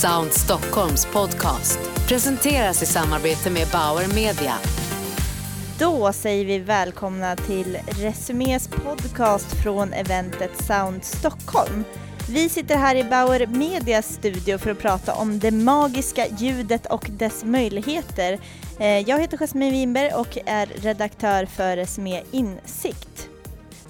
Sound Stockholms podcast presenteras i samarbete med Bauer Media. Då säger vi välkomna till Resumés podcast från eventet Sound Stockholm. Vi sitter här i Bauer Medias studio för att prata om det magiska ljudet och dess möjligheter. Eh, jag heter Jasmine Winberg och är redaktör för Resumé Insikt.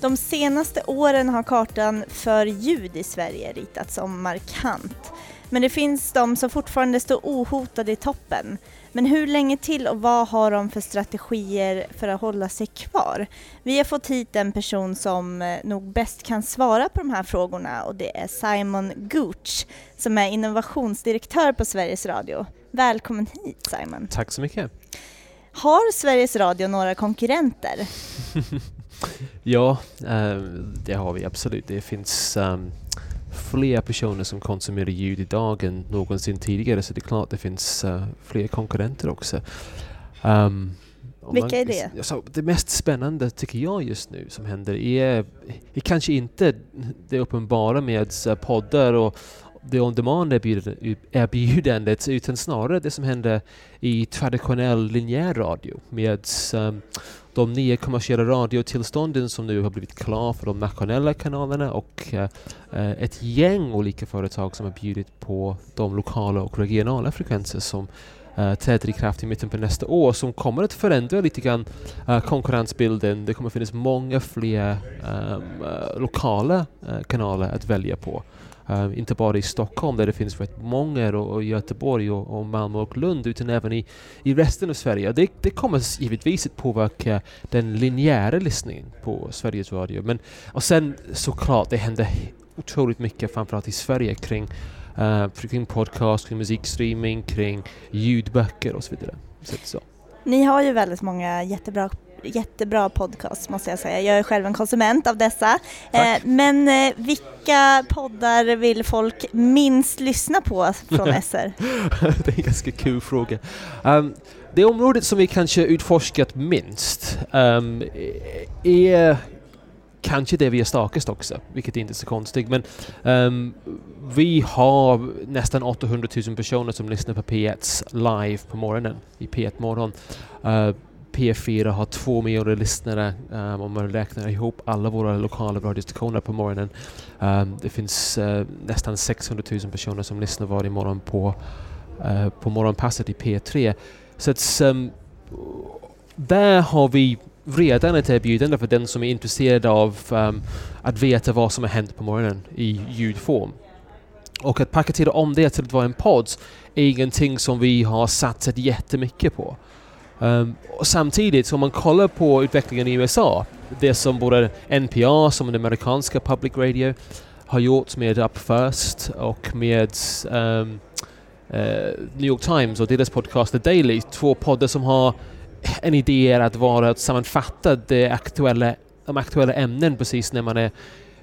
De senaste åren har kartan för ljud i Sverige ritats om markant. Men det finns de som fortfarande står ohotade i toppen. Men hur länge till och vad har de för strategier för att hålla sig kvar? Vi har fått hit en person som eh, nog bäst kan svara på de här frågorna och det är Simon Gooch som är innovationsdirektör på Sveriges Radio. Välkommen hit Simon. Tack så mycket. Har Sveriges Radio några konkurrenter? ja, äh, det har vi absolut. Det finns um, fler personer som konsumerar ljud idag än någonsin tidigare så det är klart det finns uh, fler konkurrenter också. Um, Vilka är det? Alltså, det mest spännande tycker jag just nu som händer är, är kanske inte det uppenbara med uh, poddar och det on-demand erbjudandet utan snarare det som händer i traditionell linjär radio med um, de nya kommersiella radiotillstånden som nu har blivit klara för de nationella kanalerna och uh, ett gäng olika företag som har bjudit på de lokala och regionala frekvenser som uh, träder i kraft i mitten på nästa år som kommer att förändra lite grann uh, konkurrensbilden. Det kommer finnas många fler um, uh, lokala kanaler att välja på. Uh, inte bara i Stockholm där det finns rätt många och, och Göteborg och, och, Malmö och Lund utan även i, i resten av Sverige. Det, det kommer givetvis att påverka den linjära lyssningen på Sveriges Radio. Men, och sen såklart, det händer otroligt mycket framförallt i Sverige kring, uh, kring podcast, kring musikstreaming, kring ljudböcker och så vidare. Så, så. Ni har ju väldigt många jättebra jättebra podcast måste jag säga. Jag är själv en konsument av dessa. Eh, men eh, vilka poddar vill folk minst lyssna på från SR? det är en ganska kul fråga. Um, det området som vi kanske utforskat minst um, är kanske det vi är starkast också, vilket är inte är så konstigt. Men um, vi har nästan 800 000 personer som lyssnar på P1 live på morgonen, i P1 Morgon. Uh, P4 har två miljoner lyssnare um, om man räknar ihop alla våra lokala radiostationer på morgonen. Um, det finns uh, nästan 600 000 personer som lyssnar varje morgon på, uh, på morgonpasset i P3. Så att, um, där har vi redan ett erbjudande för den som är intresserad av um, att veta vad som har hänt på morgonen i ljudform. Och att paketera om det till att vara en podd är ingenting som vi har satsat jättemycket på. Um, och samtidigt, om man kollar på utvecklingen i USA, det som både NPR, som den amerikanska public radio, har gjort med Up First och med um, uh, New York Times och deras podcast The Daily, två poddar som har en idé att vara att sammanfatta det aktuella, de aktuella ämnen precis när man är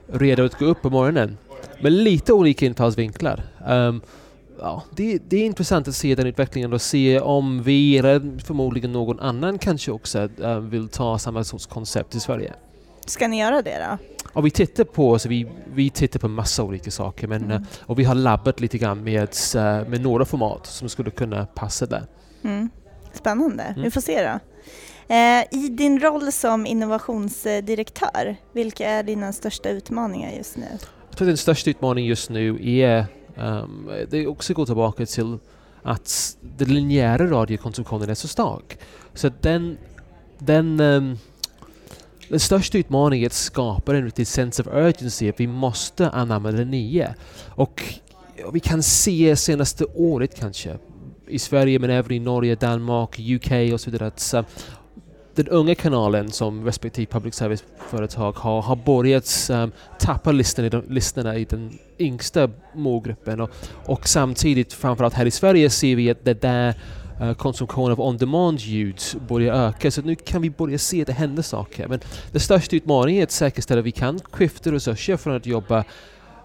redo att gå upp på morgonen. Med lite olika infallsvinklar. Um, ja, det, det, är intressant att se den utvecklingen och se om vi, eller förmodligen någon annan kanske också, äh, vill ta samma sorts koncept i Sverige. Ska ni göra det då? Ja, vi tittar på, alltså vi, vi tittar på massa olika saker men, mm. Äh, och vi har labbat lite grann med, äh, med några format som skulle kunna passa där. Mm. Spännande, mm. vi får se då. Eh, I din roll som innovationsdirektör, vilka är dina största utmaningar just nu? Jag tror den största utmaningen just nu är Um, det också går tillbaka till att den linjära radiokonsumtionen är så stark. Så den, den, um, den största utmaningen är att skapa en riktig sense of urgency, att vi måste anamma det nya. Och vi kan se senaste året kanske, i Sverige men även i Norge, Danmark, UK och så vidare, att den unga kanalen som respektive public service-företag har, har börjat um, tappa lyssnarna i den yngsta målgruppen och, och samtidigt, framförallt här i Sverige, ser vi att det där uh, konsumtionen av on-demand ljud börjar öka. Så nu kan vi börja se att det händer saker. Men den största utmaningen är att säkerställa att vi kan skifta resurser från att jobba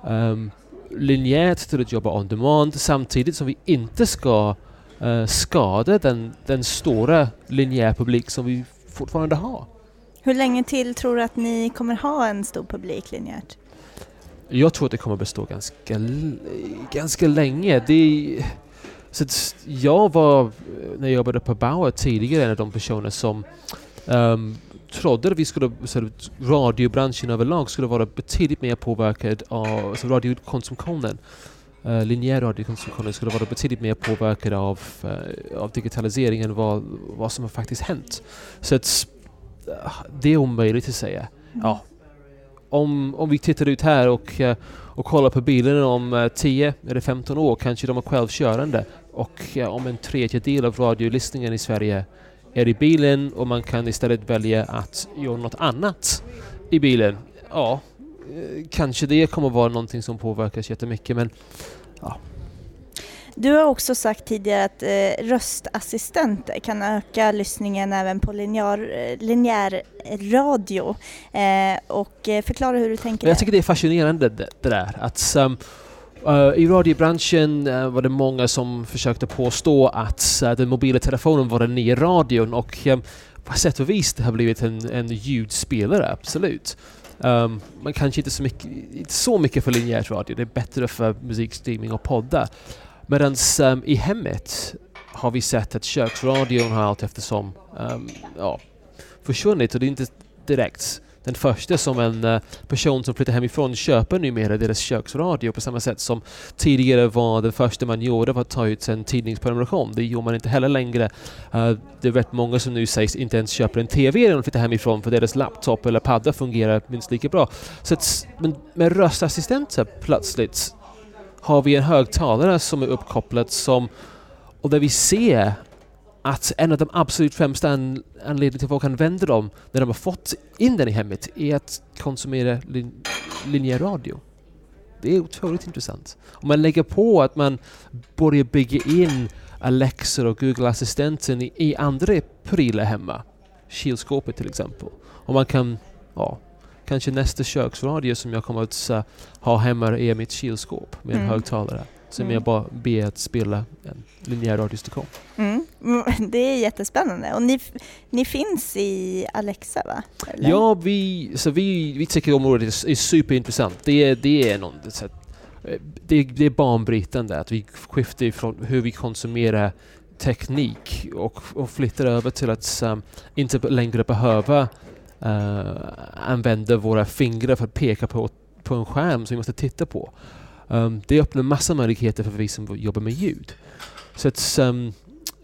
um, linjärt till att jobba on-demand samtidigt som vi inte ska uh, skada den, den stora linjära publik som vi fortfarande ha. Hur länge till tror du att ni kommer ha en stor publik linjärt? Jag tror att det kommer bestå ganska, ganska länge. Det, så jag var, när jag jobbade på Bauer tidigare, en av de personer som ehm, trodde att vi skulle, så radiobranschen överlag skulle vara betydligt mer påverkad av alltså radiokonsumtionen. Uh, linjär radiokonsumtionen skulle vara betydligt mer påverkad av, eh, av digitaliseringen vad, vad som har faktiskt hänt. Så att, eh, det är omöjligt att säga. Ja, om, om vi tittar ut här och, och kollar på bilen om eh, 10 eller 15 år kanske de är självkörande och om en tredjedel av radiolyssningen i Sverige är i bilen och man kan istället välja att göra något annat i bilen. Ja, kanske det kommer vara någonting som påverkas jättemycket men Du har också sagt tidigare att eh, röstassistenter kan öka lyssningen även på linjär, eh, linjär radio. Eh, och eh, förklara hur du tänker Jag tycker det är fascinerande det, det där. Att, um, uh, I radiobranschen uh, var det många som försökte påstå att uh, den mobila telefonen var den nya radion och um, på sätt och vis det har blivit en, en ljudspelare, absolut. Ehm, um, men kanske inte så, mycket, inte så mycket för linjär radio, det är bättre för musikstreaming och poddar. Medan um, i hemmet har vi sett att köksradion har allt eftersom um, ja, försvunnit och det är inte direkt den första som en eh, person som flyttar hemifrån köper numera deras köksradio på samma sätt som tidigare var det första man gjorde var att ta ut en tidningsprenumeration. Det gör man inte heller längre. Eh, det är rätt många som nu sägs inte ens köper en TV när de flyttar hemifrån för deras laptop eller padda fungerar minst lika bra. Så att, men med röstassistenter plötsligt har vi en högtalare som är uppkopplad som och där vi ser att en av de absolut främsta an anledningarna till att folk använder dem när de har fått in den i hemmet är att konsumera lin linjär radio. Det är otroligt intressant. Om man lägger på att man börjar bygga in Alexa och Google-assistenten i, i andra prylar hemma, kylskåpet till exempel, och man kan, ja, kanske nästa köksradio som jag kommer att uh, ha hemma är mitt kylskåp med en Mm. högtalare. Som Mm. jag bara ber att spela en linjär radiostation. Mm. Det är jättespännande. Och ni, ni finns i Alexa va? Eller? Ja, vi, så vi, vi tycker området är, är superintressant. Det är, det är någon, så att, eh, det, det är banbrytande att vi skiftar från hur vi konsumerar teknik och, och flyttar över till att um, inte längre behöva uh, använda våra fingrar för att peka på, på en skärm som vi måste titta på. Um, det öppnar massa möjligheter för vi som jobbar med ljud. Så att um,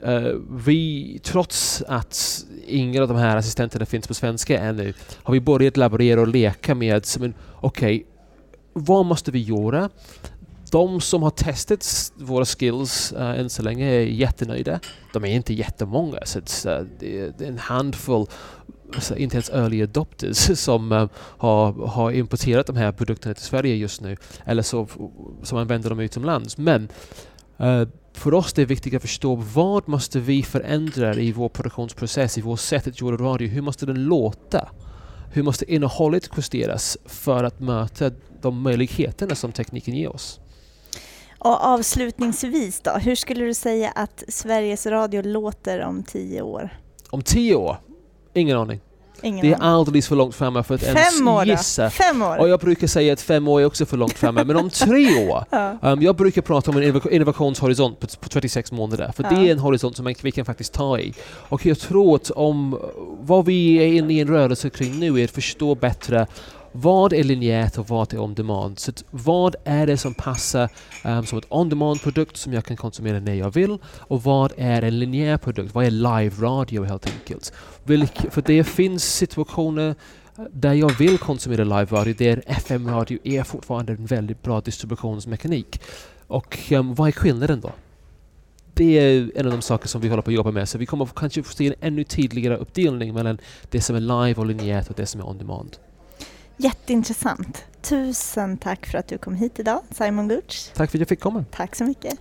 Eh, vi, trots att ingen av de här assistenterna finns på svenska ännu, har vi börjat laborera och leka med okej, okay, okej, vad måste vi göra? De som har testat våra skills uh, än så länge är jättenöjda. De är inte jättemånga, så det, är, en handfull alltså inte ens early adopters som uh, har, har importerat de här produkterna till Sverige just nu, eller så, som använder dem utomlands. Men uh, för oss det är viktigt att förstå vad måste vi förändra i vår produktionsprocess, i vårt sätt att göra radio. Hur måste den låta? Hur måste innehållet justeras för att möta de möjligheterna som tekniken ger oss? Och avslutningsvis då, hur skulle du säga att Sveriges Radio låter om tio år? Om tio år? Ingen aning. Ingen Det är alldeles för långt framme för att ens Fem år då? gissa. Fem år? Och jag brukar säga att fem år är också för långt framme, men om tre år Ja. Um, jag brukar prata om en innov- innovationshorisont på, på 36 månader, för Ja. det är en horisont som man, vi kan faktiskt ta i. Och jag tror att om vad vi är inne i en rörelse kring nu är att förstå bättre vad är linjärt och vad är on-demand? Så att vad är det som passar um, som ett on-demand-produkt som jag kan konsumera när jag vill? Och vad är en linjär produkt? Vad är live-radio helt enkelt? Vilk, för det finns situationer eh, där jag vill konsumera live-radio, där FM-radio är fortfarande en väldigt bra distributionsmekanik. Och um, vad är skillnaden då? Det är en av de saker som vi håller på att jobba med, så vi kommer kanske få se en ännu tydligare uppdelning mellan det som är live och linjärt och det som är on-demand. Jätteintressant. Tusen tack för att du kom hit idag, Simon Gurtz. Tack för att jag fick komma. Tack så mycket.